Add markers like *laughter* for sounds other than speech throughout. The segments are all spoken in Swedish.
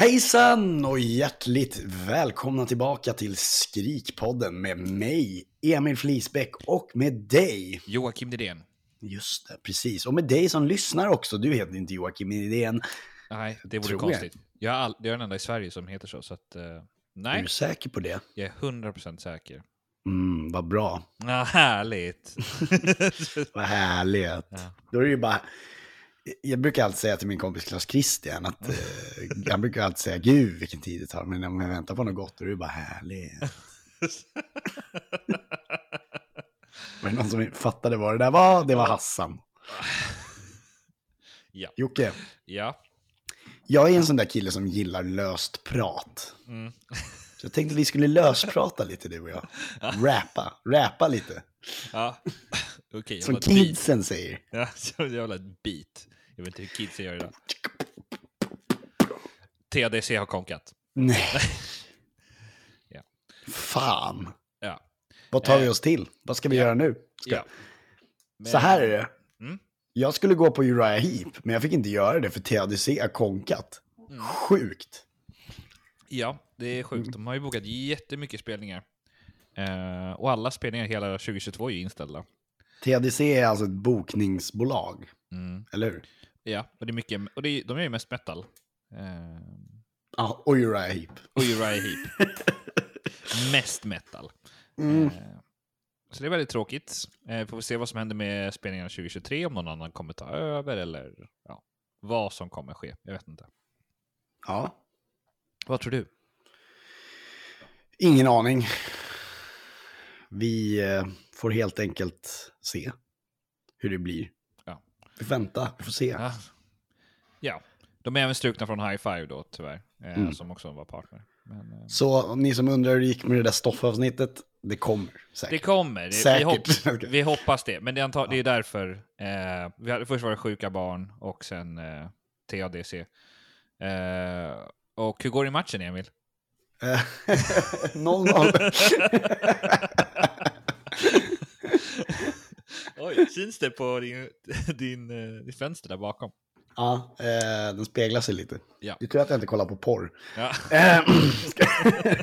Hejsan och hjärtligt välkomna tillbaka till Skrikpodden med mig, Emil Flisbäck och med dig. Joakim Didén. Just det, precis. Och med dig som lyssnar också. Du heter inte Joakim Idén. Nej, det vore Tror jag. konstigt. Jag. är all, det är den enda i Sverige som heter så, så att... Är nej, du säker på det? jag är 100% säker. Mm, vad bra. Ja, härligt. *laughs* Vad härligt. Då är det ju bara... Jag brukar alltid säga till min kompis Klas Christian att... Eh, han brukar alltid säga gud vilken tid det tar. Men om jag väntar på något gott då är det bara härligt. Var det någon som fattade vad det där var? Det var Hassan. ja. Jocke, ja. jag är en sån där kille som gillar löst prat. Mm. Så jag tänkte att vi skulle lösprata lite du och jag. Rappa, rappa lite. ja. Jag Som kidsen säger. Ja, *laughs* ett beat. Jag vet inte hur kidsen gör idag. TDC har konkat. Nej. *laughs* Ja. Fan. Ja. Vad tar vi Eh, oss till? Vad ska vi göra nu? Ska... ja. Men- Så här är det. Mm. Jag skulle gå på Uriah Heep, men jag fick inte göra det för TADC har konkat. Mm. Sjukt. Ja, det är sjukt. De har ju bokat jättemycket spelningar. Eh, och alla spelningar hela 2022 är ju inställda. TADC är alltså ett bokningsbolag, Mm. eller hur? Ja, och det är mycket, och det är, de gör ju mest metal. Eh, Ja, och Uriah Heep. och Uriah Heep. *laughs* mest metal. Mm. Eh, så det är väldigt tråkigt. Eh, får vi se vad som händer med spelningarna 2023, om någon annan kommer ta över eller ja, vad som kommer ske. Jag vet inte. Ja, Vad tror du? ingen aning. Vi eh, får helt enkelt se hur det blir. Ja. Vi väntar, vi får se. Ja. ja, de är även strukna från High Five då tyvärr, eh, Mm. som också var partner. Men, eh, Så ni som undrar hur det gick med det där stoffavsnittet, det kommer Det säkert. kommer. Det, vi, Säkert. hopp, *laughs* vi hoppas det. Men det är, antag, det är därför. Eh, vi hade, först var det sjuka barn och sen eh, TADC. Eh, och hur går det i matchen, Emil? Eh, *laughs* 0-0. *laughs* Oj, syns det på din, *laughs* din, eh, ditt fönster där bakom? ja, eh, den speglar sig lite. Ja. Det är tur att jag inte kollar på porr. Ja. *laughs*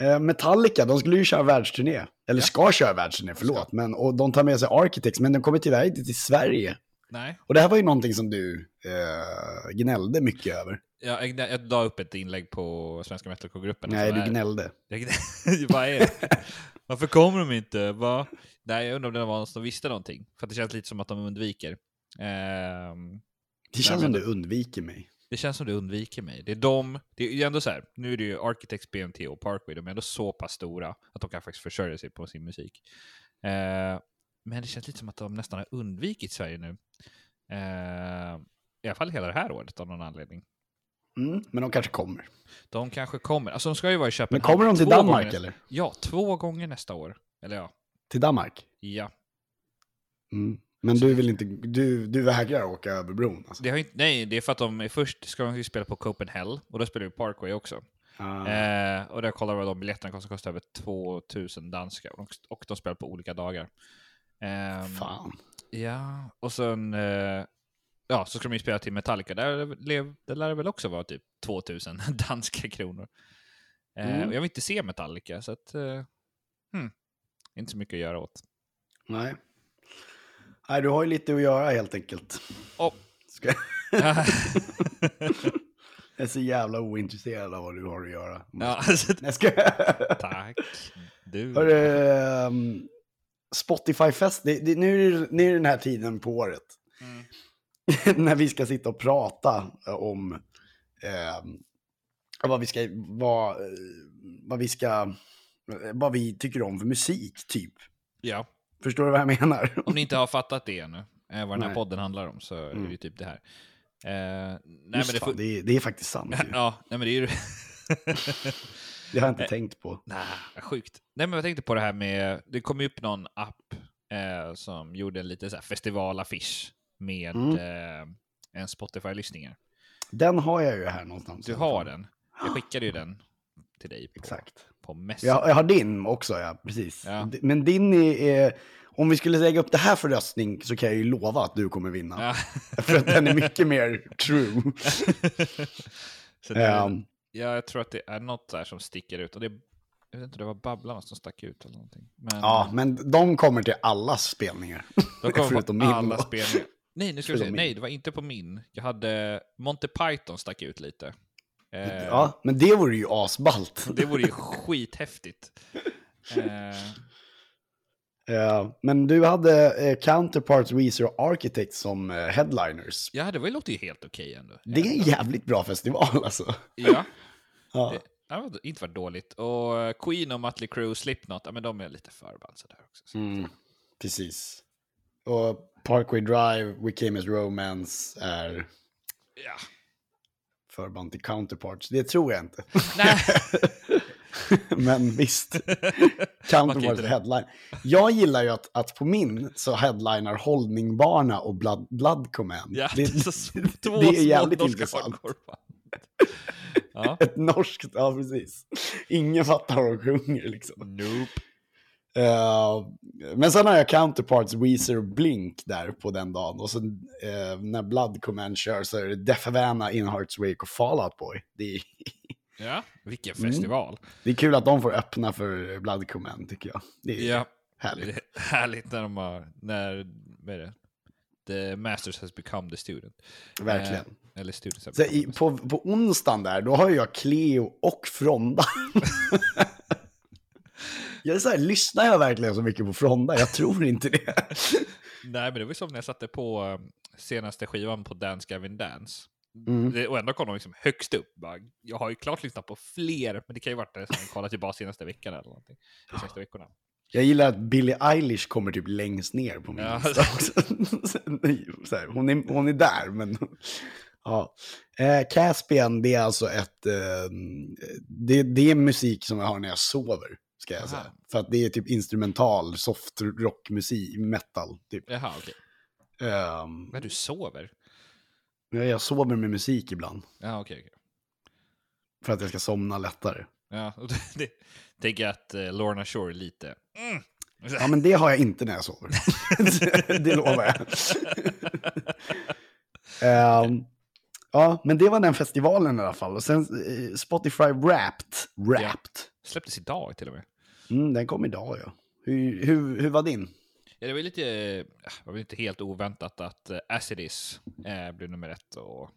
Eh, Metallica, de skulle ju köra världsturné. Eller ska köra världsturné, förlåt. Men, och de tar med sig Architects, men de kommer tyvärr inte till Sverige. Nej, Och det här var ju någonting som du eh, gnällde mycket över. jag, jag, jag la upp ett inlägg på Svenska Metalcore-gruppen. Nej, Alltså, du gnällde. Jag *laughs* Vad är det? Varför kommer de inte? Va? Nej, jag undrar om det var någon som visste någonting. För det känns lite som att de undviker. Ehm, Det känns som du undviker mig. Det känns som du undviker mig. Det är de, det är ju ändå så här, nu är det ju Architects, BMT och Parkway, de är ändå så pass stora att de kan faktiskt försörja sig på sin musik. Eh, men det känns lite som att de nästan har undvikit Sverige nu. Eh, I alla fall hela det här året av någon anledning. Mm, men de kanske kommer. De kanske kommer, alltså de ska ju vara i Köpenhamn. Men kommer de till Danmark gånger- eller? Ja, två gånger nästa år. Eller ja, Till Danmark? ja. Mm. Men du vill inte, du, du vägrar åka över bron alltså. Det inte, nej, det är för att de först ska de spela på Copenhagen och då spelar ju Parkway också. Ah. Eh, och där kollar vi de biljetterna kostar, kostar över 2000 danska och de, och de spelar på olika dagar. Ehm, Fan. Ja, och sen eh, ja, så ska de ju spela till Metallica. Där, lev, det lär det väl också vara typ 2000 *laughs* danska kronor. Eh, Mm. och jag vill inte se Metallica, så att... Eh, hmm, inte så mycket att göra åt. Nej. Nej, du har ju lite att göra helt enkelt. Oh. Ska... *laughs* *laughs* Jag är så jävla ointresserad av vad du har att göra. ja, alltså, Jag ska... tack. Du. Hörru, ehm, Spotify-fest, det, det, nu, är det, nu är det den här tiden på året. Mm. *laughs* när vi ska sitta och prata eh, om ehm, vad vi ska, vad, eh, vad vi ska, eh, vad vi tycker om för musik, typ. Ja, Förstår du vad jag menar? *laughs* om ni inte har fattat det ännu. eh, vad den här Nej. podden handlar om, så är det ju Mm. typ det här. Eh, nej, Just men det, fan, det, är, det är faktiskt sant. *laughs* ja, nej, men det är ju... Det har jag inte tänkt på. Nej, sjukt. Nej, men jag tänkte på det här med, det kom ju upp någon app eh, som gjorde en lite så här festivalaffisch med Mm. eh, en Spotify-lyssningar. Den har jag ju här någonstans. Du har den. Jag skickade ju den till dig på, Exakt. på Messenger. Jag, jag har din också, ja. Precis. Ja. Men din är, är... Om vi skulle lägga upp det här för röstning så kan jag ju lova att du kommer vinna. Ja. *laughs* För att den är mycket mer true. *laughs* så det, Ehm, ja, jag tror att det är något där som sticker ut. Och det, jag vet inte, det var Babblarna som stack ut eller någonting. Men, ja, men de kommer till alla spelningar. De kommer *laughs* förutom min alla spelningar. Nej, nu ska vi se. Min. Nej, det var inte på min. Jag hade Monty Python stack ut lite. Eh, Ja, men det vore ju asballt. *laughs* Det vore ju skithäftigt. *laughs* Eh, men du hade eh, Counterparts, Weezer och Architects som eh, headliners. ja, det var- låter ju helt okej ändå. Det är en jävligt bra festival alltså. Ja, Ja. det, det har inte varit dåligt. Och eh, Queen och Mötley Crüe, Slipknot, ja men de är lite förband sådär också. Så. Mm, precis. Och Parkway Drive, We Came As Romance är Ja. förband till Counterparts. Det tror jag inte. Nej, *laughs* Men visst. *laughs* Counterparts det. headline. Jag gillar ju att, att på min så headlinar Hållningbarna och Blood, Blood Command. ja, det, *laughs* det, är så, två det är jävligt intressant. Ja. *laughs* Ett norskt, ja precis. Ingen fattar vad de sjunger liksom. Nope. Eh, men sen har jag Counterparts, Weezer och Blink där på den dagen. Och sen eh, när Blood Command kör så är det Def Havana, In Hearts Wake och Fallout Boy. Det är, *laughs* Ja, vilken Mm. festival. det är kul att de får öppna för Blood Command tycker jag. Det är Ja, härligt. är härligt när de har, när, vad är det? The masters has become the student. Verkligen. Eh, eller the på, på onsdagen där, då har jag Cleo och Fronda. *laughs* jag är så här, lyssnar jag verkligen så mycket på Fronda? Jag tror inte det. Nej, men det var som när jag satte på eh, senaste skivan på Dance Gavin Dance. Mm. Det, och ändå kom de liksom högst upp. Bara, jag har ju klart lyssnat på fler, men det kan ju varit det som jag kollat tillbaka senaste veckan eller någonting. De senaste veckorna. Jag gillar att Billie Eilish kommer typ längst ner på min Ja. lista *laughs* hon, är, hon är där, men... ja. Eh, Caspian, det är alltså ett... Eh, det, det är musik som jag har när jag sover, ska jag Aha. säga. För att det är typ instrumental, soft rockmusik, metal, typ. Jaha, okej. Ehm, Men du sover? Ja, jag sover med musik ibland. Ja, okej. okej. För att jag ska somna lättare. Ja, och *laughs* det, det, tänker jag att eh, Lorna Shore lite... Mm. Ja, men det har jag inte när jag sover. *laughs* *laughs* det lovar jag. Ehm, ja, men det var den festivalen i alla fall. Och sen eh, Spotify Wrapped. Wrapped. Släpptes idag till och med. Mm, den kom idag, ja. Hur, hur, hur var din? Ja, det var lite, eh, det var inte helt oväntat att eh, Acidis eh, blev nummer ett. Och...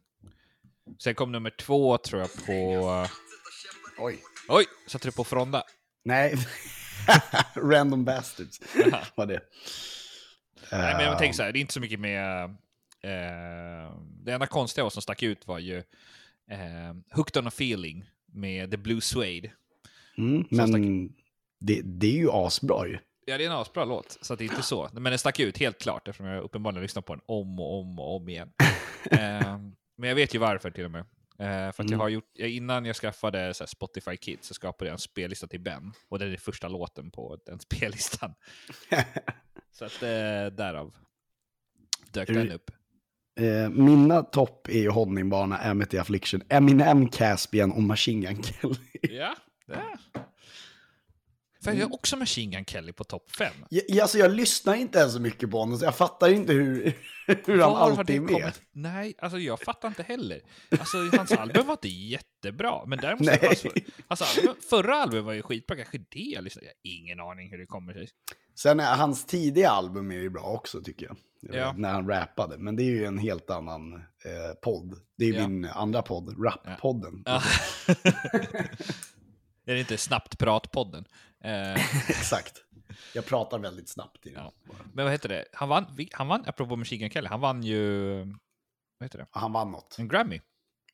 Sen kom nummer två tror jag på... Oj. Oj, satte du på Fronda? Nej, *laughs* Random Bastards var det. Nej, men jag tänker så här, det är inte så mycket med... Eh, det enda konstiga som stack ut var ju eh, Hooked on a feeling med The Blue Suede. Mm, men det, det är ju asbra ju. Ja, det är en asbra låt, så det är inte så. Men den stack ut helt klart, eftersom jag uppenbarligen lyssnat på den om och om och om igen. *laughs* eh, men jag vet ju varför till och med. Eh, för att jag Mm. har gjort, innan jag skaffade så här, Spotify Kids så skapade jag en spellista till Ben. Och det är första låten på den *laughs* spellistan. *laughs* så att eh, därav dök Är den upp. Eh, mina topp är ju Honningbana, Amity Affliction, Eminem, Caspian och Machine Gun Kelly. *laughs* Ja, ja. För jag har också Machine Gun Kelly på topp 5. Jag, alltså jag lyssnar inte ens så mycket på honom, så jag fattar inte hur, *laughs* hur han alltid är med. Nej, alltså jag fattar inte heller. Alltså hans *laughs* album var inte jättebra, men däremot... Nej. Alltså, alltså, förra albumet var ju skitbra, kanske det jag lyssnade. Jag har ingen aning hur det kommer sig. Sen är hans tidiga album är ju bra också tycker jag. Ja. När han rappade, men det är ju en helt annan eh, podd. Det är Ja. min andra podd, Rap-podden. Ja. *laughs* är det inte Snabbt Prat-podden? Eh, *laughs* Exakt. Jag pratar väldigt snabbt i den. Men vad heter det? Han vann, han vann, apropå Machine Gun Kelly, han vann ju... Vad heter det? Han vann något. En Grammy.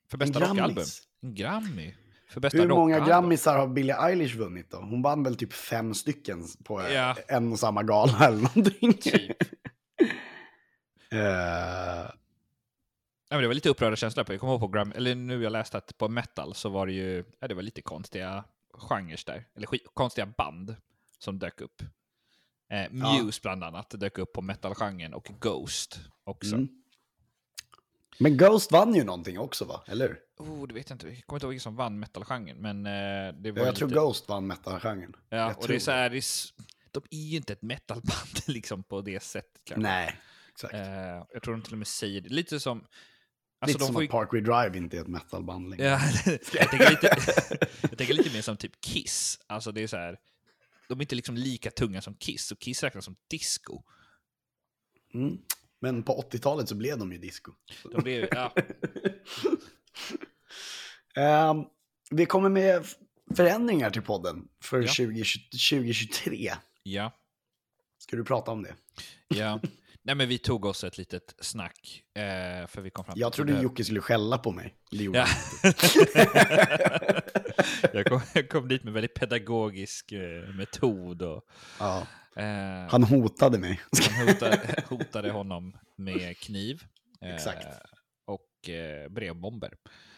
För bästa rockalbum. En Grammy. För bästa Hur många. Grammisar har Billie Eilish vunnit då? Hon vann väl typ fem stycken på Ja. en och samma gala eller någonting. Typ. *laughs* Eh, Ja, men det var lite upprörda känslor på Jag kommer ihåg på Gram, eller nu jag läste att på metal så var det ju, ja, det var lite konstiga genrer där, eller skit, konstiga band som dök upp. Eh, Muse bland annat dök upp på metal-genren och Ghost också. Mm. Men Ghost vann ju någonting också va? Eller hur? Oh, det vet jag inte, jag kommer inte ihåg vilka som vann metal-genren, men eh, det var Jag ju tror lite... Ghost vann metal-genren. Ja, jag och det är så här, det är, de är ju inte ett metalband *laughs* liksom på det sättet kanske. Nej, exakt. Eh, jag tror de till och med säger det, lite som... Alltså, lite som får att Parkway Drive inte är ett metalband längre. Ja, *laughs* jag, tänker lite, jag tänker lite mer som typ Kiss. Alltså det är så här, de är inte liksom lika tunga som Kiss, och Kiss räknas som disco. Mm. Men på 80-talet så blev de ju disco. De blir, ja, *laughs* Ehm, vi kommer med förändringar till podden för Ja. 20, 2023. ja, Ska du prata om det? ja. Nej men vi tog oss ett litet snack, eh, för vi kom fram Jag trodde Jocke skulle skälla på mig. Det gjorde Ja. *laughs* jag, kom, jag kom dit med väldigt pedagogisk eh, metod och Ja. Eh, Han hotade mig. han hotade, *laughs* hotade honom med kniv. eh, Exakt. Och eh, brevbomber.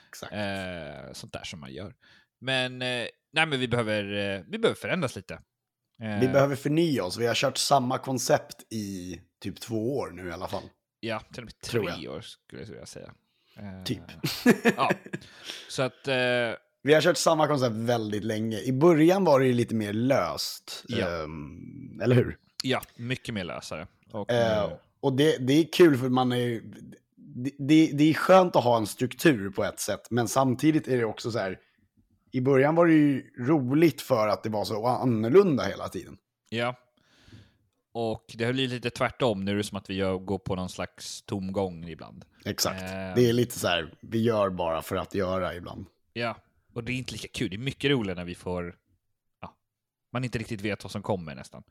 Exakt. Eh, sånt där som man gör. Men, eh, nej, men vi, behöver, eh, vi behöver förändras lite. Vi behöver förnya oss. Vi har kört samma koncept i typ två år nu i alla fall. Ja, till och med tre år skulle jag säga. Typ. ja. *laughs* Så att, Vi har kört samma koncept väldigt länge. I början var det ju lite mer löst. Ja. Ehm, eller hur? ja, mycket mer lösare. Och, eh, och det, det är kul för man är ju- det, det, det är skönt att ha en struktur på ett sätt, men samtidigt är det också så här, i början var det ju roligt för att det var så annorlunda hela tiden. Ja. Och det har blivit lite tvärtom. Nu är det som att vi gör, går på någon slags tomgång ibland. Exakt. Eh. Det är lite så här, vi gör bara för att göra ibland. Ja, och det är inte lika kul. Det är mycket roligare när vi får... Ja, man inte riktigt vet vad som kommer nästan.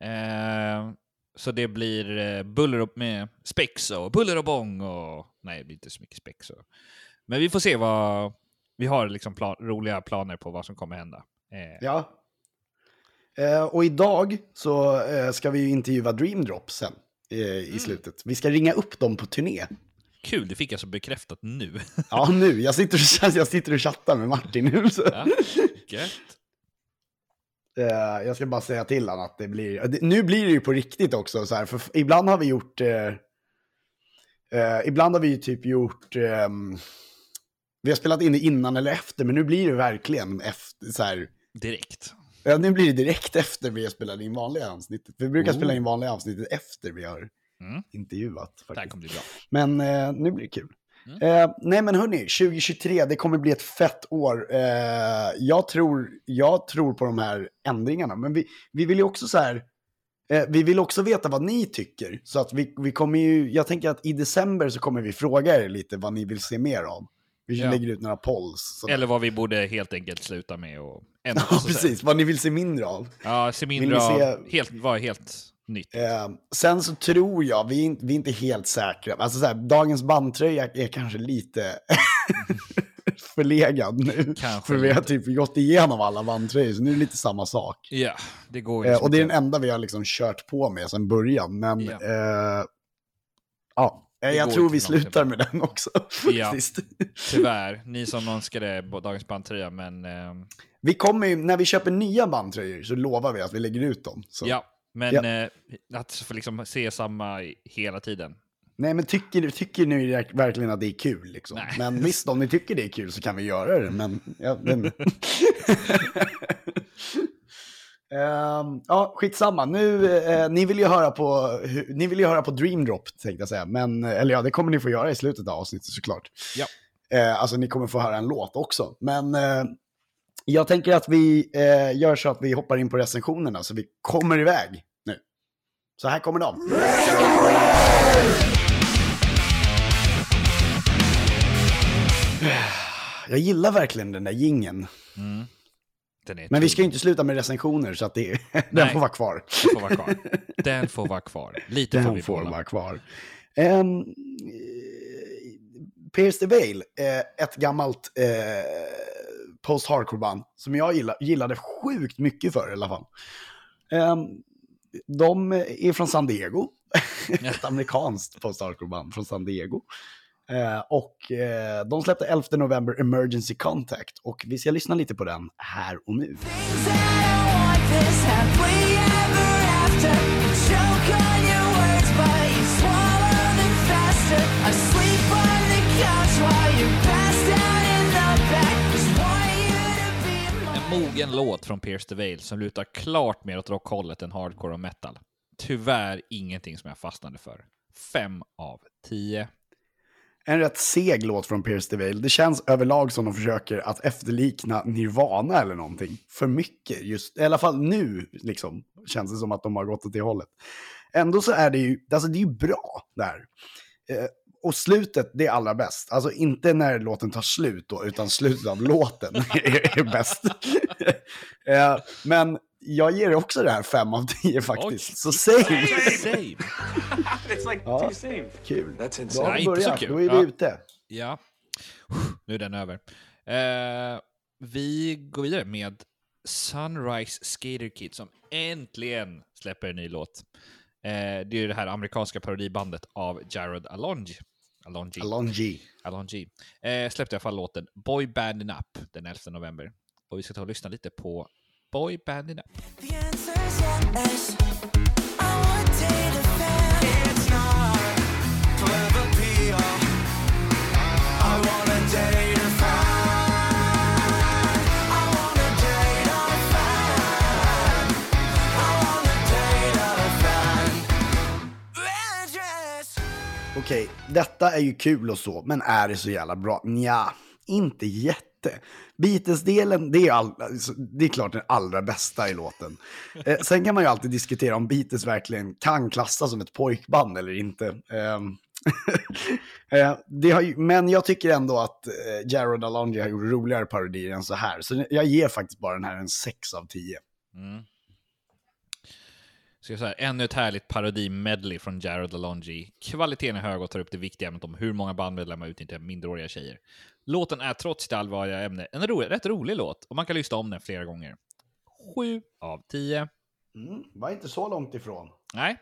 Eh, så det blir eh, buller och, med spex och buller och bång och... Nej, det blir inte så mycket spex. Och, men vi får se vad... Vi har liksom plan, roliga planer på vad som kommer hända. Eh, Ja. Eh, och idag så eh, ska vi ju intervjua Dream Drop sen eh, i Mm. slutet. Vi ska ringa upp dem på turné. Kul, det fick jag så bekräftat nu. *laughs* Ja, nu. Jag sitter och, jag sitter och chattar med Martin nu. Så. ja, gött. Eh, jag ska bara säga till honom att det blir... det- Nu blir det ju på riktigt också, så här, för ibland har vi gjort... Eh, eh, ibland har vi ju typ gjort... ehm, vi har spelat in det innan eller efter, men nu blir det verkligen efter, så här... Direkt. Ja, nu blir det direkt efter vi har spelat in vanliga avsnittet. Vi brukar Oh. spela in vanliga avsnittet efter vi har Mm. intervjuat. Det här Faktiskt. kommer bli bra. Men eh, nu blir det kul. Mm. Eh, nej men hörni, 2023, det kommer bli ett fett år. Eh, jag, tror, jag tror på de här ändringarna, men vi, vi vill ju också så här, eh, vi vill också veta vad ni tycker. Så att vi, vi kommer ju, jag tänker att i december så kommer vi fråga er lite vad ni vill se mer av. Vi Ja. lägger ut några polls. sådär. Eller vad vi borde helt enkelt sluta med och ändra. Ja, så precis. Vad ni vill se mindre av. Ja, se mindre Vill ni se- av, helt, var helt nytt. Eh, sen så tror jag, vi är, inte, vi är inte helt säkra. Alltså så här, dagens bandtröja är kanske lite *laughs* förlegad nu. Kanske för vi har typ gått igenom alla bandtröjor, så nu är det lite samma sak. Ja, det går ju Eh, och det är den enda vi har liksom kört på med sedan början. Men Ja. eh, ja, eh, Det jag tror vi slutar med den också. Ja. *laughs* Tyvärr, ni som önskade dagens bandtröja, men ehm, Vi kommer ju, när vi köper nya bandtröjor så lovar vi att vi lägger ut dem. Så. ja. Men Ja. eh, att få liksom se samma hela tiden. Nej, men tycker, tycker ni verkligen att det är kul? Liksom? Nej. Men visst, om ni tycker det är kul så kan vi göra det. Men, ja, men... *laughs* Ehm, ja, skitsamma. Nu, eh, ni, vill ju höra på, hu- ni vill ju höra på Dream Drop, tänkte jag säga. Men, eller ja, det kommer ni få göra i slutet av avsnittet såklart. Ja. Eh, alltså, ni kommer få höra en låt också. Men eh, jag tänker att vi eh, gör så att vi hoppar in på recensionerna, så vi kommer iväg nu. Så här kommer de. Jag gillar verkligen den där gingen. Mm. Men vi ska ju inte sluta med recensioner, så att det, *laughs* den får vara kvar. Den får vara kvar. Den får vara kvar. Lite får Den vi får vara kvar. Um, Pierce the Veil, eh, ett gammalt eh, post-hardcore-band som jag gilla, gillade sjukt mycket för i alla fall. Ehm, de är från San Diego. *laughs* ett amerikanskt post-hardcore-band från San Diego. Eh, och eh, de släppte 11 november Emergency Contact och vi ska lyssna lite på den här och nu. Mogen låt från Pierce the Veil som lutar klart mer åt rockhållet än hardcore och metal. Tyvärr ingenting som jag fastnade för. Fem av tio. En rätt seg låt från Pierce the Veil. Det känns överlag som de försöker att efterlikna Nirvana eller någonting. För mycket, just, i alla fall nu liksom, känns det som att de har gått åt det hållet. Ändå så är det ju, alltså det är ju bra där. Eh, och slutet, det är allra bäst. Alltså inte när låten tar slut då, utan slutet av låten *laughs* är, är bäst. *laughs* eh, men jag ger också det här fem av tio faktiskt. Oj. Så same! Same. *laughs* It's like Ja. same. Kul. That's Då insane. vi inte så börjat, kul. då är vi Ja. ute. Ja. Nu är den över. Eh, vi går vidare med Sunrise Skater Kid som äntligen släpper en ny låt. Eh, det är ju det här amerikanska parodibandet av Jared Alonji. Alonji. Alonji. Alonji. Eh, släppte i alla fall låten Boy Bandin' Up den 11 november. Och vi ska ta och lyssna lite på Boy Bandin' Up. Detta är ju kul och så, men är det så jävla bra? Nja, inte jätte. Beatles-delen, det, är all, alltså, det är klart den allra bästa i låten. *laughs* Eh, sen kan man ju alltid diskutera om Beatles verkligen kan klassas som ett pojkband eller inte. Ehm, *laughs* eh, har ju, men jag tycker ändå att eh, Jared Alonji har gjort roligare parodier än så här. Så jag ger faktiskt bara den här en 6 av 10. Mm. Så så här, ännu ett härligt parodi-medley från Jared Alonji. Kvaliteten är hög och tar upp det viktiga ämnet om hur många bandmedlemmar utnyttjar minderåriga tjejer. Låten är trots sitt allvarliga ämne en ro rätt rolig låt och man kan lyssna om den flera gånger. 7 av 10. Mm, var inte så långt ifrån. Nej,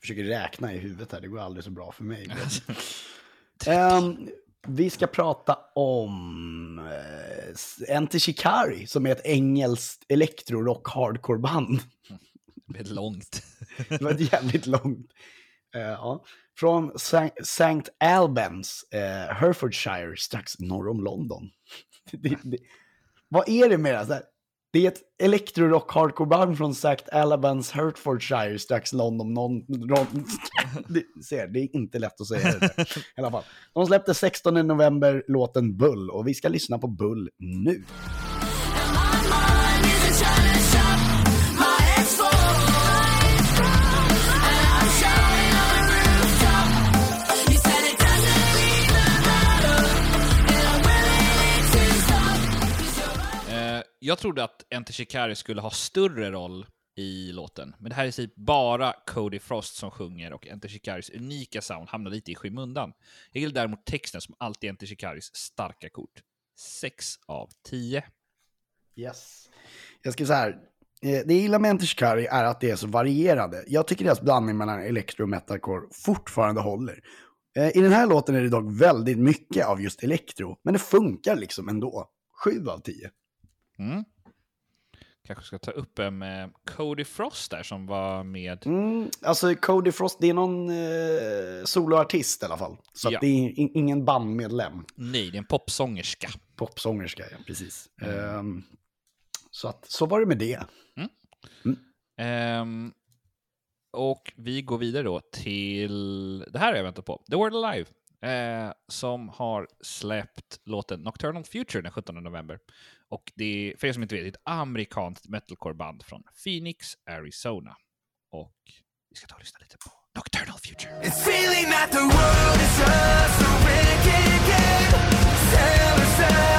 försöker räkna i huvudet här, det går aldrig så bra för mig. *laughs* Ehm, vi ska prata om uh, Enter Shikari, som är ett engelskt elektrorock hardcore-band. det blir långt. *laughs* Det var jävligt långt. Eh, ja. Från St. Albans, uh, Herefordshire, strax norr om London. *laughs* det, det, vad är det med det? Det är ett elektrorock hardcore-band från St. Albans, Hertfordshire, strax London. Non, non, *laughs* det, ser, det är inte lätt att säga det där. I alla fall. De släppte 16 november låten Bull och vi ska lyssna på Bull nu. Jag trodde att Enter Shikari skulle ha större roll i låten, men det här är typ bara Cody Frost som sjunger och Enter Shikaris unika sound hamnar lite i skymundan. Jag gillar däremot texten som alltid är Enter Shikaris starka kort. 6 av 10. Yes. Jag ska säga här. Eh, det jag gillar med Enter Shikari är att det är så varierande. Jag tycker deras blandning mellan elektro och metalcore fortfarande håller. Eh, I den här låten är det dock väldigt mycket av just elektro, men det funkar liksom ändå. 7 av 10. Mm. Kanske ska ta upp en med Cody Frost där som var med. Mm, alltså Cody Frost, det är någon eh, soloartist i alla fall. Så att Ja. det är in, ingen bandmedlem. Nej, det är en popsångerska. Popsångerska, ja, precis. Ehm, så att, så var det med det. Ehm, och vi går vidare då till, det här har jag väntat på, The World Alive. Eh, som har släppt låten Nocturnal Future den 17 november. Och det är, för er som inte vet, ett amerikanskt metalcore-band från Phoenix, Arizona. Och vi ska ta och lyssna lite på Nocturnal Future. It's feeling that the world is just a wicked. Sell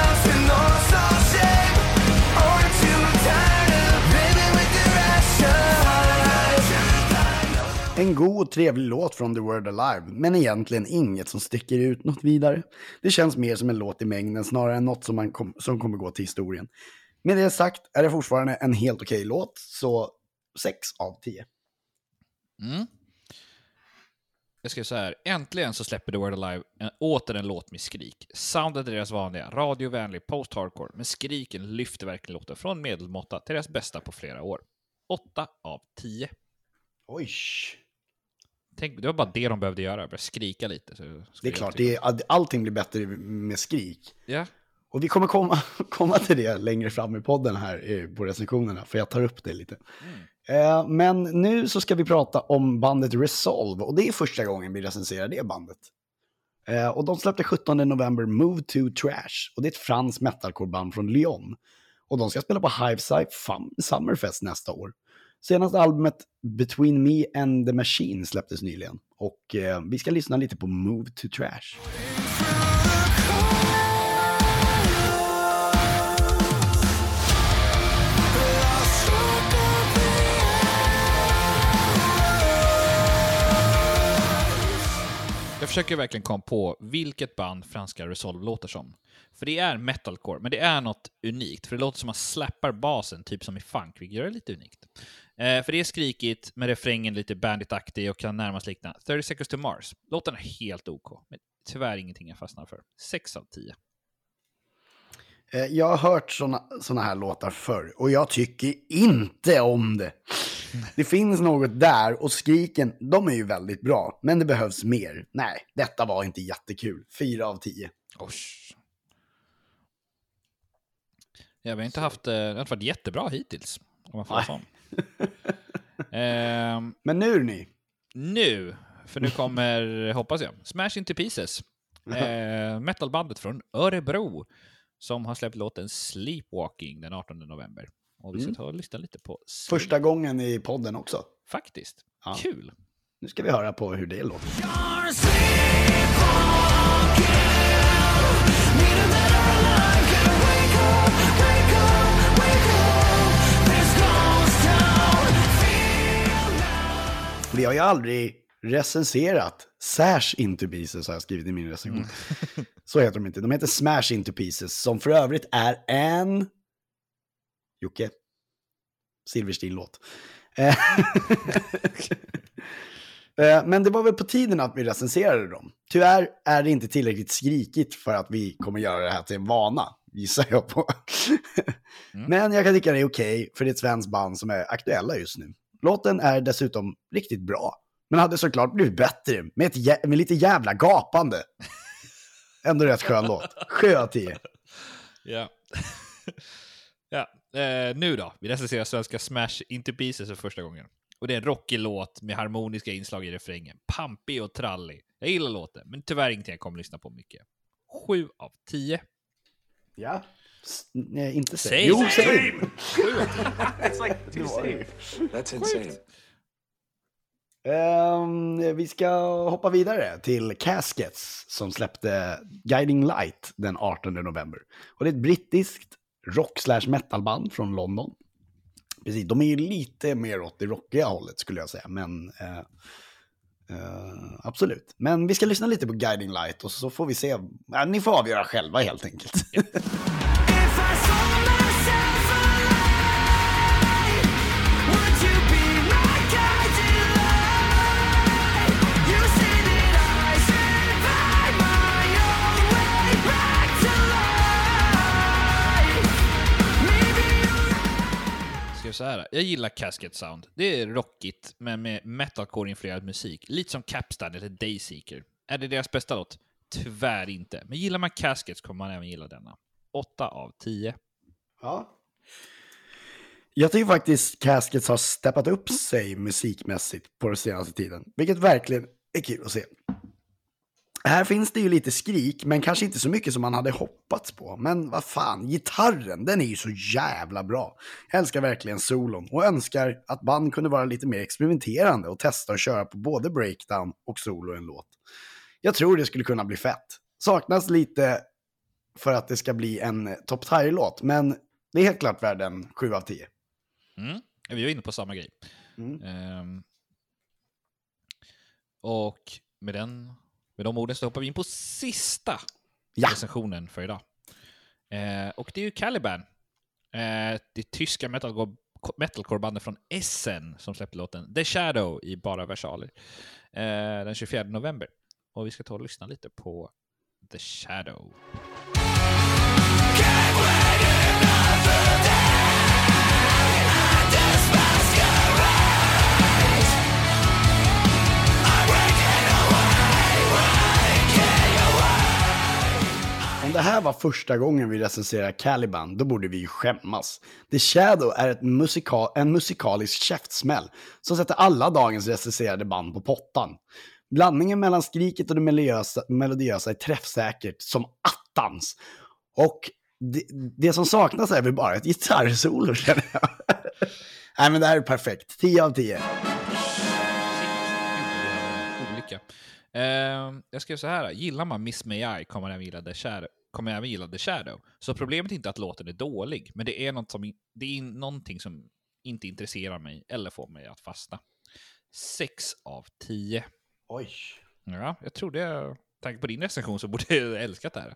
En god och trevlig låt från The World Alive, men egentligen inget som sticker ut något vidare. Det känns mer som en låt i mängden snarare än något som, man kom, som kommer gå till historien. Med det sagt är det fortfarande en helt okej låt, så 6 av 10. Mm. Jag ska säga så här, äntligen så släpper The Word Alive en, åter en låt med skrik. Soundet är deras vanliga, radiovänlig post-hardcore, men skriken lyfter verkligen låten från medelmåtta till deras bästa på flera år. 8 av 10. Oj. Tänk, det var bara det de behövde göra, börja skrika lite. Så Det är klart, det är, allting blir bättre med skrik. Ja, Och vi kommer komma, *laughs* komma till det längre fram i podden här på recensionerna, för jag tar upp det lite. Eh, Men nu så ska vi prata om bandet Resolve, och det är första gången vi recenserar det bandet. Eh, Och de släppte 17 november Move to Trash, och det är ett franskt metalcore-band från Lyon. Och de ska spela på Hiveside Summerfest nästa år. Senaste albumet Between Me and the Machine släpptes nyligen. Och eh, vi ska lyssna lite på Move to Trash. Jag försöker verkligen komma på vilket band franska Resolve låter som. För det är metalcore, men det är något unikt. För det låter som att man slappar basen, typ som i funk, vilket gör det lite unikt. Eh, för det är skrikigt, med refrängen lite banditaktig och kan närmast likna 30 seconds to Mars. Låten är helt OK, men tyvärr ingenting jag fastnar för. 6 av 10. Eh, Jag har hört såna, såna här låtar förr och jag tycker inte om det. Det finns något där och skriken, de är ju väldigt bra, men det behövs mer. Nej, detta var inte jättekul. Fyra av tio. Osh. Ja, vi har inte haft, eh, det har inte varit jättebra hittills, om man får sån. *laughs* Ehm, Men nu ni. Nu, för nu kommer, *laughs* hoppas jag, Smash Into Pieces. Eh, metalbandet från Örebro som har släppt låten Sleepwalking den 18 november. Och vi ska ta och lyssna lite på Sleep- Första gången i podden också. Faktiskt. Ja. Kul. Nu ska vi höra på hur det låter. Vi har ju aldrig recenserat Sash Into Pieces har jag skrivit i min recension. *laughs* Så heter de inte. De heter Smash Into Pieces som för övrigt är en... Jocke? Silverstein-låt. Eh, *laughs* Eh, Men det var väl på tiden att vi recenserade dem. Tyvärr är det inte tillräckligt skrikigt för att vi kommer göra det här till en vana, gissar jag på. *laughs* Men jag kan tycka det är okej, för det är ett svenskt band som är aktuella just nu. Låten är dessutom riktigt bra, men hade såklart blivit bättre med, ett, med lite jävla gapande. Ändå rätt skön låt. Sjö av tio. Ja. *laughs* ja. Eh, nu då, vi recenserar svenska Smash Into Pieces för första gången. Och det är en rockig låt med harmoniska inslag i refrängen. Pampig och trallig. Jag gillar låten, men tyvärr ingenting jag kommer lyssna på mycket. 7 av 10. Ja. Nej, inte Same. same. Jo, same. It's like two same. That's insane. Ehm, vi ska hoppa vidare till Caskets som släppte Guiding Light den 18 november. Och det är ett brittiskt rock slash metalband från London. Precis, de är ju lite mer åt det rockiga hållet skulle jag säga, men eh, eh, absolut. Men vi ska lyssna lite på Guiding Light och så får vi se. Ja, ni får avgöra själva helt enkelt. Ju så jag här, jag gillar Casket Sound. Det är rockigt, men med metalcore-influerad musik. Lite som Capstan eller Dayseeker. Är det deras bästa låt? Tyvärr inte. Men gillar man Caskets kommer man även gilla denna. 8 av 10. Ja. Jag tycker faktiskt Caskets har steppat upp sig musikmässigt på den senaste tiden. Vilket verkligen är kul att se. Här finns det ju lite skrik, men kanske inte så mycket som man hade hoppats på. Men vad fan, gitarren, den är ju så jävla bra. Jag älskar verkligen solon och önskar att band kunde vara lite mer experimenterande och testa att köra på både breakdown och solo i en låt. Jag tror det skulle kunna bli fett. Saknas lite för att det ska bli en top tier-låt, men det är helt klart värd en 7 av 10. Mm. Vi var inne på samma grej. Mm. Ehm, och med, den, med de orden så hoppar vi in på sista Ja. recensionen för idag. Eh, och det är ju Caliban. Eh, det tyska metalcore metalcore-bandet från Essen som släppte låten The Shadow i bara versaler eh, den 24 november. Och vi ska ta och lyssna lite på The Shadow. Om det här var första gången vi recenserar Caliban, då borde vi ju skämmas. The Shadow är ett musikal, en musikalisk käftsmäll som sätter alla dagens recenserade band på pottan. Blandningen mellan skriket och det melodiösa, melodiösa är träffsäkert som attans. Och det, det som saknas är väl bara ett gitarrsolo känner jag. *laughs* Nej men det här är perfekt. 10 av 10. Shit, eh, jag skrev så här, gillar man Miss May I kommer man gilla The Shadow. Kommer även gilla The Shadow. Så problemet är inte att låten är dålig, men det är, något som, det är någonting som inte intresserar mig eller får mig att fastna. 6 av 10. Oj. Ja, jag trodde, jag, tanke på din recension så borde jag älskat det här.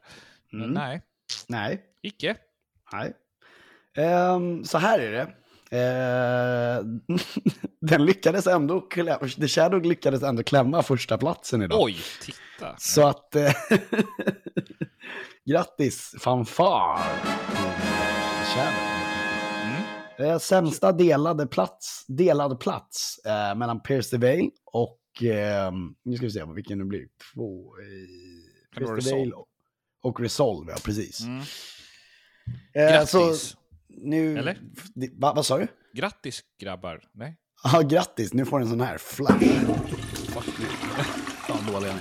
Men Mm. nej, Nej. icke. Nej. Ehm, så här är det. Eh, *laughs* den lyckades ändå, The Shadow lyckades ändå klämma första platsen idag. Oj, titta. Så att, eh, *laughs* grattis, fanfar. Mm. Eh, sämsta delade plats, delad plats eh, mellan Pierce Veil och, eh, nu ska vi se vilken det blir, två, eh, Pierce Veil Resolve? och Resolve, ja precis. Mm. Eh, så Grattis. nu, Eller? Va, vad sa du? Grattis grabbar. Nej. *laughs* Ja, grattis, nu får du en sån här flash. Fan dålig.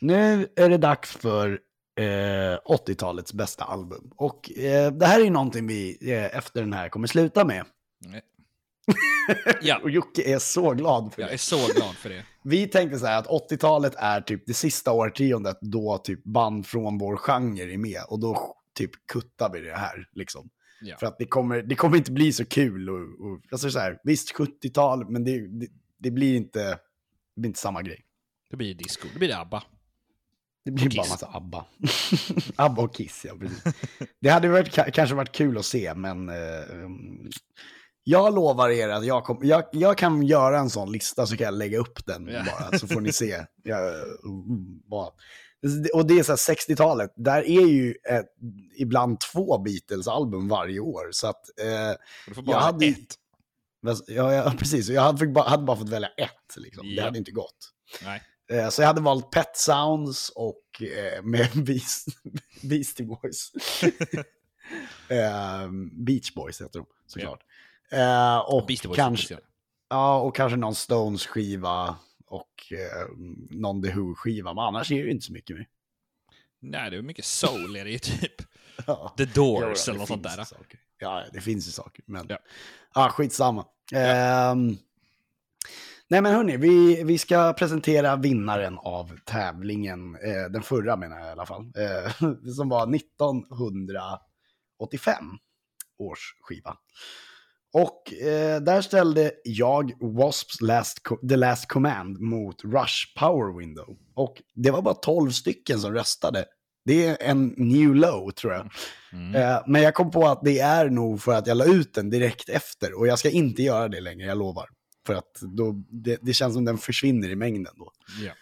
Nu är det dags för eh, 80-talets bästa album. Och eh, det här är ju någonting vi eh, efter den här kommer sluta med. Nej. *laughs* Ja, Och Jocke är så glad för jag det. är så glad för det. *laughs* Vi tänkte så här att 80-talet är typ det sista årtiondet då typ band från vår genre är med. Och då typ kuttar vi det här liksom. Ja. För att det kommer, det kommer inte bli så kul. Och, och, alltså så här, visst 70-tal, men det, det, det, blir inte, det blir inte samma grej. Det blir disco, det blir ABBA. Det blir bara Kiss. massa ABBA. *laughs* ABBA och Kiss, ja precis. Det hade varit, ka- kanske varit kul att se, men eh, um, jag lovar er att jag, kom, jag, jag kan göra en sån lista så kan jag lägga upp den Ja. bara, så får ni se. Jag, mm, bara. Och det är så här 60-talet, där är ju ett, ibland två Beatles-album varje år. Så att, eh, Du får bara jag hade, ett. Ja, ja, *laughs* precis. Jag hade, hade bara fått välja ett, liksom. det Ja. hade inte gått. Nej. Eh, Så jag hade valt Pet Sounds och eh, med *laughs* Beast, Beastie Boys. *laughs* eh, Beach Boys heter de såklart. Eh, och, Beastie Boys kanske, ja, och kanske någon Stones-skiva och eh, någon The Who-skiva. Men annars är det ju inte så mycket mer. Nej, det är mycket soul är det ju typ. *laughs* Ja. The Doors eller något sånt där. saker. Ja, det finns ju saker. Men Ja. ja. skitsamma. Ehm, nej men hörni, vi, vi ska presentera vinnaren av tävlingen. Eh, den förra menar jag i alla fall. Eh, *laughs* som var 1985 års skiva. Och eh, där ställde jag Wasps last The Last Command mot Rush Power Window. Och det var bara 12 stycken som röstade. Det är en new low tror jag. Mm. Eh, men jag kom på att det är nog för att jag la ut den direkt efter. Och jag ska inte göra det längre, jag lovar. För att då, det, det känns som den försvinner i mängden då. Ja.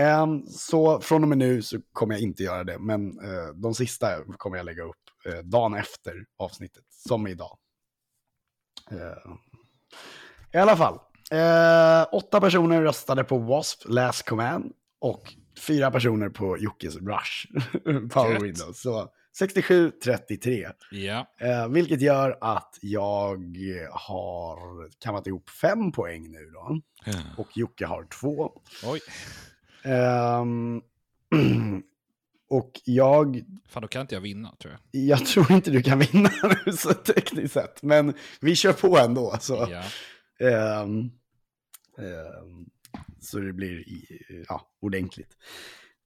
Ehm, så från och med nu så kommer jag inte göra det. Men eh, de sista kommer jag lägga upp eh, dagen efter avsnittet, som idag. Eh, I alla fall. Eh, åtta personer röstade på W.A.S.P. Last Command och fyra personer på Jockes Rush *laughs* Power. Windows. Så 67-33. ja. Eh, vilket gör att jag har kammat ihop fem poäng nu då. Och Jocke har två. Oj. Ehm, *clears throat* och jag, Fan, då kan inte jag vinna tror jag. jag tror inte du kan vinna *laughs* nu så tekniskt sett. Men vi kör på ändå. Så, Ja. ehm, ehm, så det blir ja, ordentligt.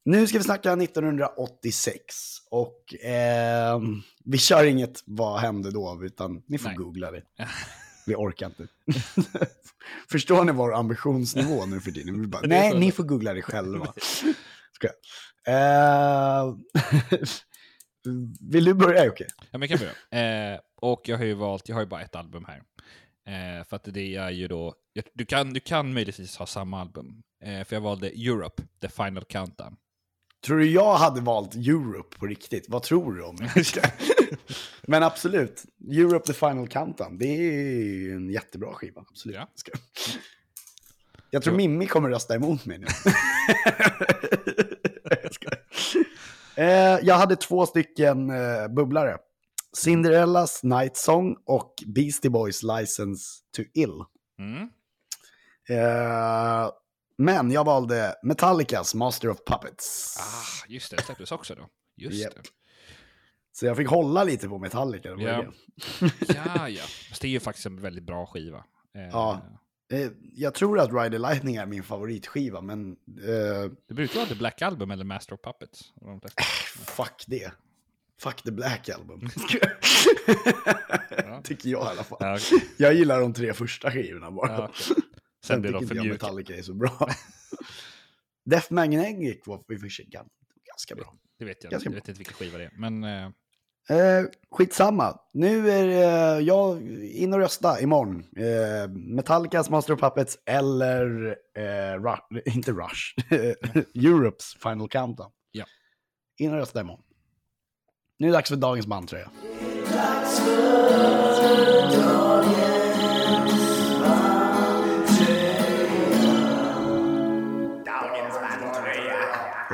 Nu ska vi snacka 1986. Och ehm, vi kör inget vad hände då, utan ni får Nej. googla det. Vi orkar inte. *laughs* Förstår ni vår ambitionsnivå nu för tiden? Vi bara, nej, ni får googla det själva. *laughs* Ska. Eh, *laughs* Vill du börja Jocke? Ja, men jag kan börja. Eh, och jag har ju valt, jag har ju bara ett album här. Eh, för att det är ju då, du kan, du kan möjligtvis ha samma album. Eh, för jag valde Europe, The Final Countdown. Tror du jag hade valt Europe på riktigt? Vad tror du om det? *laughs* Men absolut, Europe the Final Countdown, det är en jättebra skiva. Absolut. Ja. Jag tror Mimmi kommer rösta emot mig nu. Jag. *laughs* Eh, jag hade två stycken eh, bubblare. Cinderellas Night Song och Beastie Boys License to Ill. Mm. Men jag valde Metallicas Master of Puppets. Ah, just det, det släpptes också då. Just Japp. det. Så jag fick hålla lite på Metallica. det var Ja. det. Ja, ja. Fast det är ju faktiskt en väldigt bra skiva. Eh, Ja. Eh, jag tror att Ride the Lightning är min favoritskiva, men eh, Det brukar vara The Black Album eller Master of Puppets. fuck det. Fuck the Black Album. *laughs* Tycker jag i alla fall. Ja, okej. Jag gillar de tre första skivorna bara. Ja, okej. Sen blir tycker de för jag mjuka. Metallica är så bra. *laughs* Death Magnetic var i och för sig gan- ganska bra. Det vet jag Ganska inte. Jag vet inte vilken skiva det är. Men eh, Eh, skitsamma. Nu är det, jag in och rösta imorgon. Eh, Metallicas Master of Puppets eller, eh, Ru- inte Rush, *laughs* Europes Final Countdown. Ja. In och rösta imorgon. Nu är det dags för dagens bandtröja.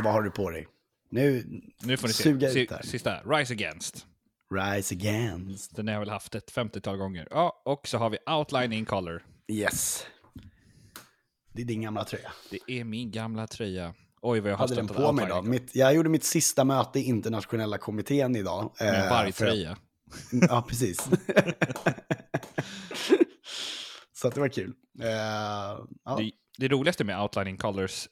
Och vad har du på dig? Nu, nu får ni se. Suga Si- ut där. Sista, Rise Against. Rise Against. Den har jag väl haft ett 50-tal gånger. Ja, och så har vi Outline in Color. Yes. Det är din gamla tröja. Det är min gamla tröja. Oj, vad jag har hade den på mig idag. Mitt, jag gjorde mitt sista möte i internationella kommittén idag. Med eh, varje för att- tröja. Ja, precis. *laughs* så att det var kul. Eh, ja. Det, det roligaste med Outlining Colors,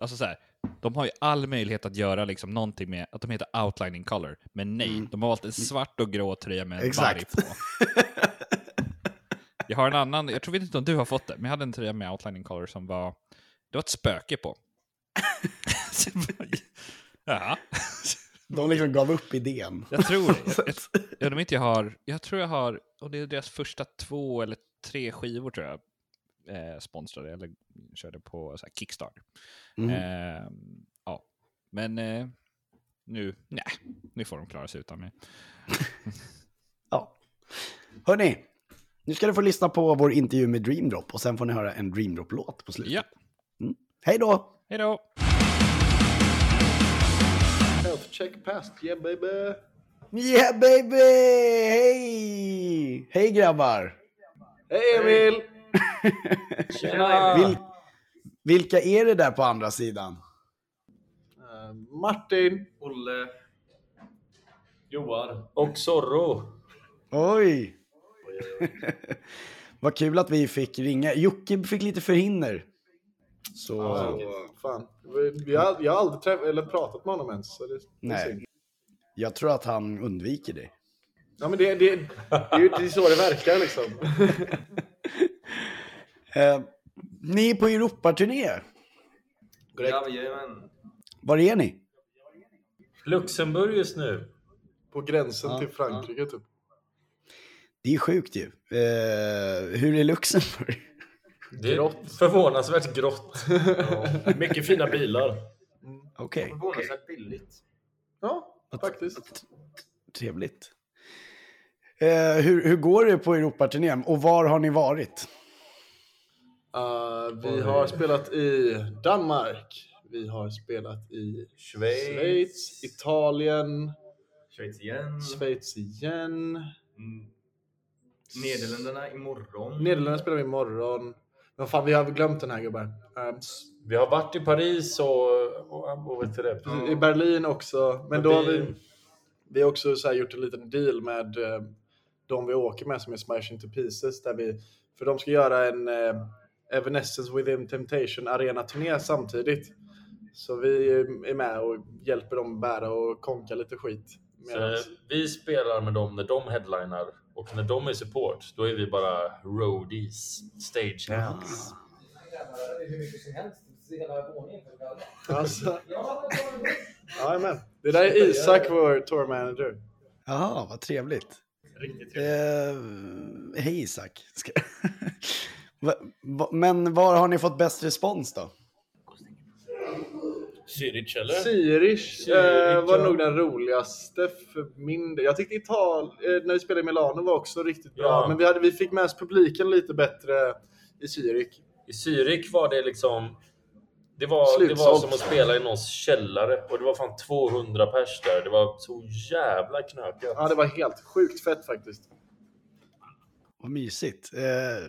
alltså så här, de har ju all möjlighet att göra liksom någonting med att de heter Outlining Color, men nej, de har valt en svart och grå tröja med en Mm. Exakt. varg på. *laughs* Jag har en annan, jag tror inte om du har fått det, men jag hade en tröja med Outlining Color som var, det var ett spöke på. Jag *laughs* Jaha, De liksom gav upp idén. jag tror det. Jag, *laughs* jag, jag, om inte jag har, jag tror jag har, och det är deras första två eller tre skivor tror jag, eh, sponsrade eller körde på så här, Kickstarter. Mm. Eh, ja, men eh, nu, nej, nu får de klara sig utan mig. *laughs* Ja. Hörni, nu ska du få lyssna på vår intervju med Dream Drop och sen får ni höra en Dream Drop-låt på slutet. Ja, Hej då! hej då! Health check passed, yeah baby. Yeah baby! Hej! Hej grabbar! Hej Emil! Vil, vilka är det där på andra sidan? Eh, Martin. Olle. Johan. Och Zorro. *laughs* Oj! Vad kul att vi fick ringa. Jocke fick lite förhinder. Så... Ja, fan. Har, jag har aldrig träff, eller pratat med honom ens. Så det, Nej. Jag tror att han undviker det. Ja, men det, det, det, är ju det är så det verkar liksom. *laughs* Eh, ni är på Europaturné. Jajamän. Var är ni? Luxemburg just nu. På gränsen Ja, till Frankrike typ. Det är sjukt ju. Eh, hur är Luxemburg? Det är förvånansvärt grått. *laughs* Mycket fina bilar. Okej, Förvånansvärt billigt. Ja, faktiskt. trevligt. Eh, hur, hur går det på Europaturnén och var har ni varit? Uh, vi har spelat i Danmark. Vi har spelat i Schweiz. Schweiz, Italien, Schweiz igen. Schweiz igen. Mm. Nederländerna imorgon. Nederländerna spelar vi imorgon. Men fan, vi har glömt den här gubbar. Um, Vi har varit i Paris och, och, och vet du det. I Berlin också. Men då har vi- vi, har också så gjort en liten deal med eh, de vi åker med som är Smash Into Pieces. Där vi, för de ska göra en eh, Evanescence Within Temptation arena-turné samtidigt. Så vi är med och hjälper dem bära och konka lite skit. Så Medans, vi spelar med dem när de headlinar och när de är support, då är vi bara roadies, stagehands. alltså, *laughs* Jajamän. Det där är Isak, vår tour manager. Jaha, vad trevligt. Riktigt trevligt. Eh, hej Isak. *laughs* Men var har ni fått bäst respons då? Zürich eller? Zürich eh, var nog den roligaste för min del. Jag tyckte Ital eh, när vi spelade i Milano var också riktigt bra. Ja. Men vi, hade, vi fick med oss publiken lite bättre i Zürich. I Zürich var det liksom... Det var, det var som att spela i någons källare och det var fan 200 pers där. Det var så jävla knökat. Ja, det var helt sjukt fett faktiskt. Vad mysigt. Eh,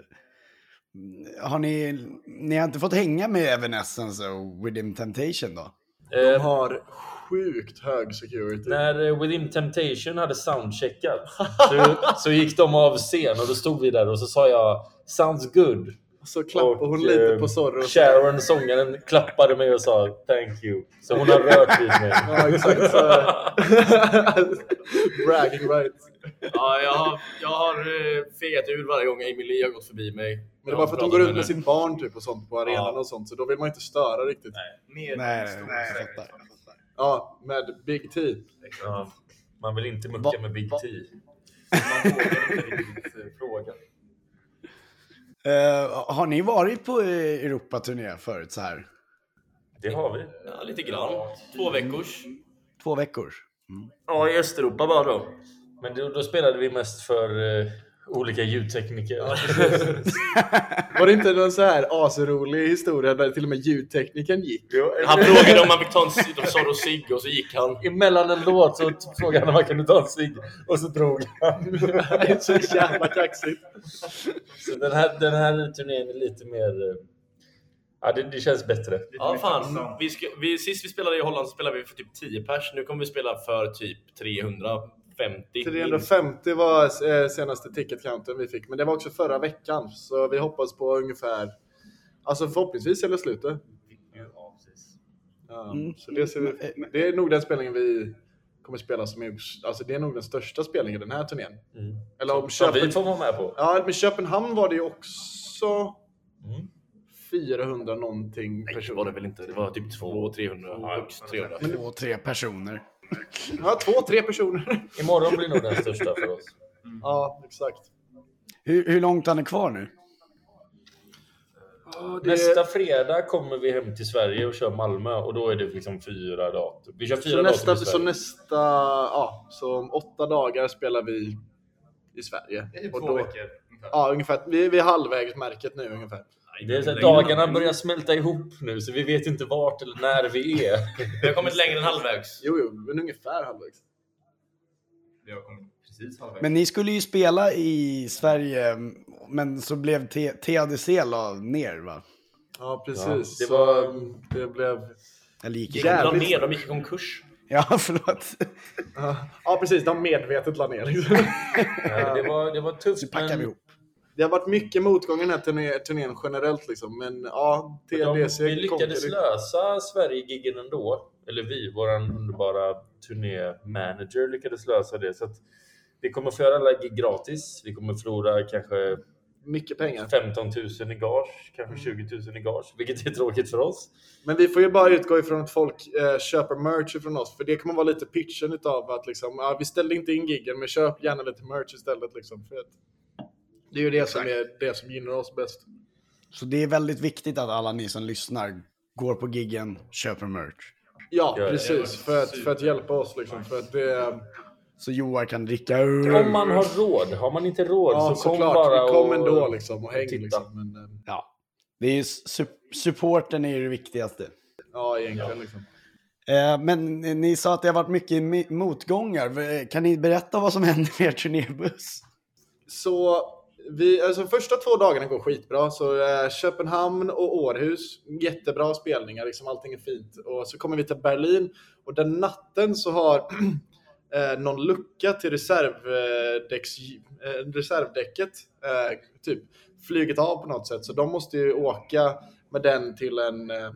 har ni, ni har inte fått hänga med Evanescence och Within Temptation då? De Eh, har sjukt hög security. när eh, Within Temptation hade soundcheckat *laughs* så, så gick de av scen och då stod vi där och så sa jag “Sounds good” Så klappade hon lite eh, på Zorro. Sharon, sångaren, klappade mig och sa “Thank you”. Så hon har rört vid mig. Ja, exakt. Så... *laughs* Bragging rights. Ja, jag har, jag har fegat ur varje gång Emilie har gått förbi mig. Men det var för att hon går runt med sitt barn typ och sånt på arenan och sånt, så då vill man inte störa riktigt. Nej, stor nej, jag säkerhet. fattar. Ja, med Big T. Ja, man vill inte mucka Va- med Big va- T. Man vågar inte riktigt *laughs* fråga. Eh, har ni varit på eh, Europaturné förut så här? Det har vi. Ja, lite grann. Två veckors. Två veckor? Ja, i Östeuropa bara då. Men då, då spelade vi mest för eh, olika ljudtekniker. *laughs* Var det inte någon så här asrolig historia där till och med ljudteknikern gick? Han frågade om man fick ta en cigg, de sa då cigg och så gick han. Emellan en låt så frågade han om man kunde ta en cigg och så drog han. *laughs* Det är så jävla kaxigt. Så den här, den här turnén är lite mer... eh, Ja, det, det känns bättre. Ja, fan. Vi ska, vi, sist vi spelade i Holland så spelade vi för typ 10 pers. Nu kommer vi spela för typ 350. 350 var eh, senaste ticket counten vi fick, men det var också förra veckan. Så vi hoppas på ungefär, alltså förhoppningsvis hela slutet. Ja, precis. Ja, Mm. så det, ser vi, det är nog den spelningen vi kommer spela som är, alltså det är nog den största spelningen den här turnén. Mm. Eller om Som vi Köpen, får vara med på. ja, men Köpenhamn var det ju också Mm. 400 någonting Nej, det personer. var det väl inte. Det var typ 200-300. Ja, högst 300. Två, tre personer. Ja, två, tre personer. Imorgon blir nog den största för oss. Ja, exakt. Hur, hur långt har ni kvar nu? det- Nästa fredag kommer vi hem till Sverige och kör Malmö och då är det liksom fyra datum. Vi kör fyra Så nästa, i så nästa, ja, så om åtta dagar spelar vi i Sverige. Det är typ Och två då- veckor ungefär. Ja, ungefär. Vi, vi är halvvägs märket nu ungefär. Det är så att dagarna börjar smälta ihop nu så vi vet inte vart eller när vi är. Vi har kommit längre än halvvägs. Jo, jo, men ungefär halvvägs. Vi har kommit precis halvvägs. Men ni skulle ju spela i Sverige, men så blev T- TADC la ner va? Ja, precis. Ja, det så var- um, det blev... Eller gick De la ner, de gick i konkurs. Ja, *laughs* förlåt. Ja, precis. De medvetet la ner. Liksom. Nej, det, var, det var tufft. Så packar vi Men ihop. Det har varit mycket motgång i den här turné, turnén generellt liksom. Men ja, TLDC vi lyckades konkade. lösa Sverige-giggen ändå. Eller vi, våran underbara turné-manager lyckades lösa det. Så att vi kommer få göra alla gig gratis. Vi kommer förlora kanske Mycket pengar. 15 000 i gage, kanske 20 000 i gage, vilket är tråkigt för oss. Men vi får ju bara utgå ifrån att folk eh, köper merch ifrån oss. För det kommer vara lite pitchen utav att liksom, ja, vi ställde inte in giggen men köp gärna lite merch istället. Liksom, för att det är ju det som, är, det som gynnar oss bäst. Så det är väldigt viktigt att alla ni som lyssnar går på giggen, köper merch. Ja, precis. För att, för att hjälpa oss. Liksom, för att det, Så Joar kan dricka öl. Om man har råd. Har man inte råd ja, så kom såklart. bara vi kom och ändå liksom, och häng. titta. Liksom, men, eh, Ja. Det är ju su- supporten är ju det viktigaste. ja, egentligen. Liksom. Eh, men ni sa att det har varit mycket motgångar. Kan ni berätta vad som hände med er turnébuss? Så vi, alltså första två dagarna går skitbra. Så eh, Köpenhamn och Århus, jättebra spelningar, liksom allting är fint. Och så kommer vi till Berlin och den natten så har *clears throat* eh, någon lucka till reservdäcks, eh, reservdäcket eh, typ flugit av på något sätt. Så de måste ju åka med den till en, eh,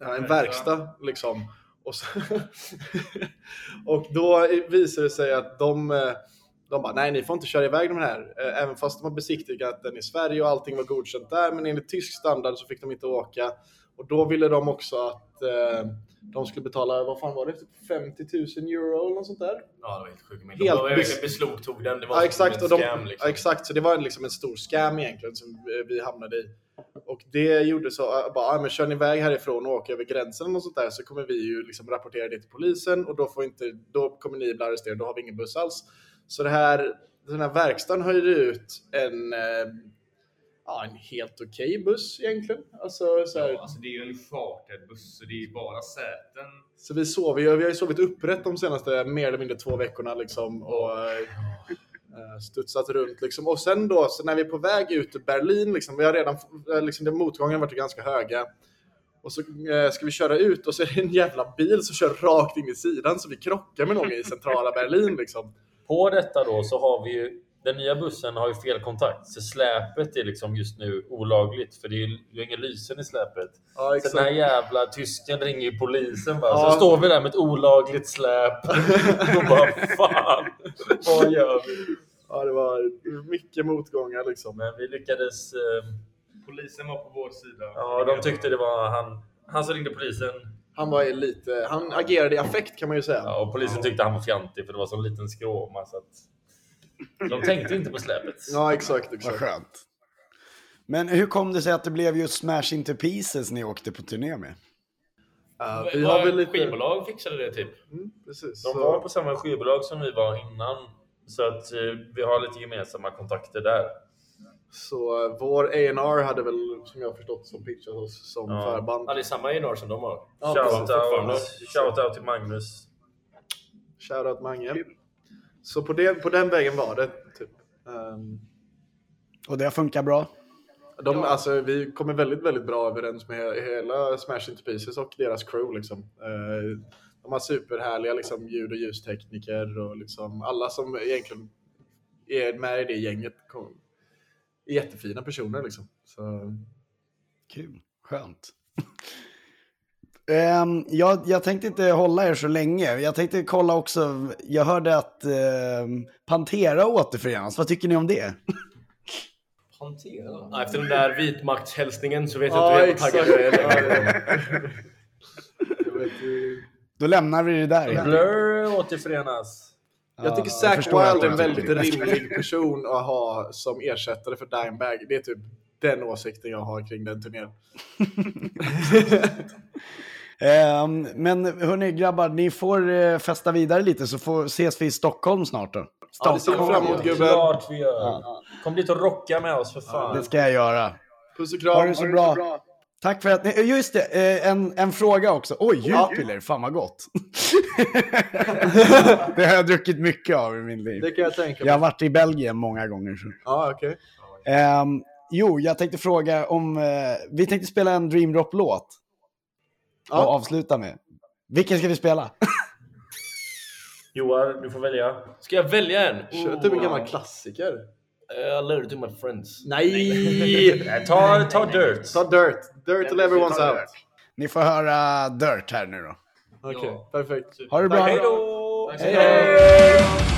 en verkstad liksom. Och, så, *laughs* och då visar det sig att de eh, de bara, nej ni får inte köra iväg de här. Eh, Även fast de har besiktigat den i Sverige och allting var godkänt där. Men enligt tysk standard så fick de inte åka. Och då ville de också att eh, de skulle betala, vad fan var det, typ 50 000 euro eller något sånt där. Ja, det var helt sjukt. Men Helt de var bes- beslagtog den. Det var Ja exakt, en och de, scam, liksom. ja, exakt, så det var liksom en stor scam egentligen som eh, vi hamnade i. Och det gjorde så, äh, bara, ah, men kör ni iväg härifrån och åker över gränsen och sånt där så kommer vi ju liksom rapportera det till polisen och då, får inte, då kommer ni bli arresterade, då har vi ingen buss alls. Så det här, den här verkstaden höjde ut en, eh, ja, en helt okej buss egentligen. Alltså, så, här, Ja, alltså det är ju en charterbuss buss så det är ju bara säten. så vi sover vi har ju sovit upprätt de senaste mer eller mindre två veckorna liksom och eh, studsat runt liksom. Och sen då, så när vi är på väg ut ur Berlin liksom, vi har redan, eh, liksom, de motgångarna har varit ganska höga. Och så eh, ska vi köra ut och så är det en jävla bil som kör rakt in i sidan så vi krockar med någon i centrala Berlin liksom. På detta då så har vi ju den nya bussen har ju fel kontakt så släpet är liksom just nu olagligt för det är ju ingen lysen i släpet. Ja, så den här jävla tysken ringer ju polisen bara. Ja. Så står vi där med ett olagligt släp *laughs* och bara fan, vad gör vi? Ja, det var mycket motgångar liksom. Men vi lyckades. Eh, Polisen var på vår sida. ja, de tyckte det var han. Han som ringde polisen. Han var lite, han agerade i affekt kan man ju säga. Ja, och polisen tyckte han var fjantig för det var så en liten skråma så att. De tänkte inte på släpet. Ja, exakt, Vad exakt. skönt. Men hur kom det sig att det blev just Smash Into Pieces ni åkte på turné med? Ja, Vi har väl lite... skivbolag fixade det typ. Mm, precis. De Så- var på samma skivbolag som vi var innan. Så att eh, vi har lite gemensamma kontakter där. Så vår A&R hade väl, som jag har förstått, som pitchat oss som Ja. förband. Ja, det är samma A&R som de har. Ja, Shoutout shout out till Magnus. Shoutout Mange. Så på, det, på den vägen var det. Typ. Ehm, Och det funkar bra? de, alltså, vi kommer väldigt, väldigt bra överens med he- hela Smash Into Pieces och deras crew. Liksom. Eh, de har superhärliga liksom, ljud och ljustekniker och liksom, alla som egentligen är med i det gänget kom, jättefina personer. Liksom. Så, Kul, skönt. *laughs* Ehm, jag, jag tänkte inte hålla er så länge. Jag tänkte kolla också, jag hörde att ehm, Pantera återförenas. Vad tycker ni om det? *laughs* Pantera? Ja, efter den där vitmaktshälsningen så vet jag Ja, inte hur jag är. *laughs* Då lämnar vi det där. Blur återförenas. Jag tycker Ja, Zack Wilde är en väldigt det. rimlig person att ha som ersättare för Dimebag. Det är typ den åsikten jag har kring den turnén. Ehm, men hörni grabbar, ni får eh, festa vidare lite så får, ses vi i Stockholm snart då. Ja, det ser vi fram emot gubben. Klart vi gör. Kom dit och rocka med oss för fan. Det ska jag göra. Puss och kram. Ha det så bra. Tack för att ni... Just det, eh, en, en fråga också. Oj, Ja. Jupiler, fan vad gott. *laughs* det har jag druckit mycket av i min liv. Det kan jag tänka Jag har mig. varit i Belgien många gånger. Så. Ja, okej. Ehm, jo, jag tänkte fråga om... eh, vi tänkte spela en Dream Drop-låt. Och Ja. avsluta med. Vilken ska vi spela? Johan, du får välja. Ska jag välja en? Kör typ en gammal klassiker. Uh, letter to my friends. Nej! *laughs* Ta, ta Dirt. Ta Dirt. Dirt till everyone's out. Ni får höra Dirt här nu då. Okej, perfekt. Ha det bra. Hej då! Hej då!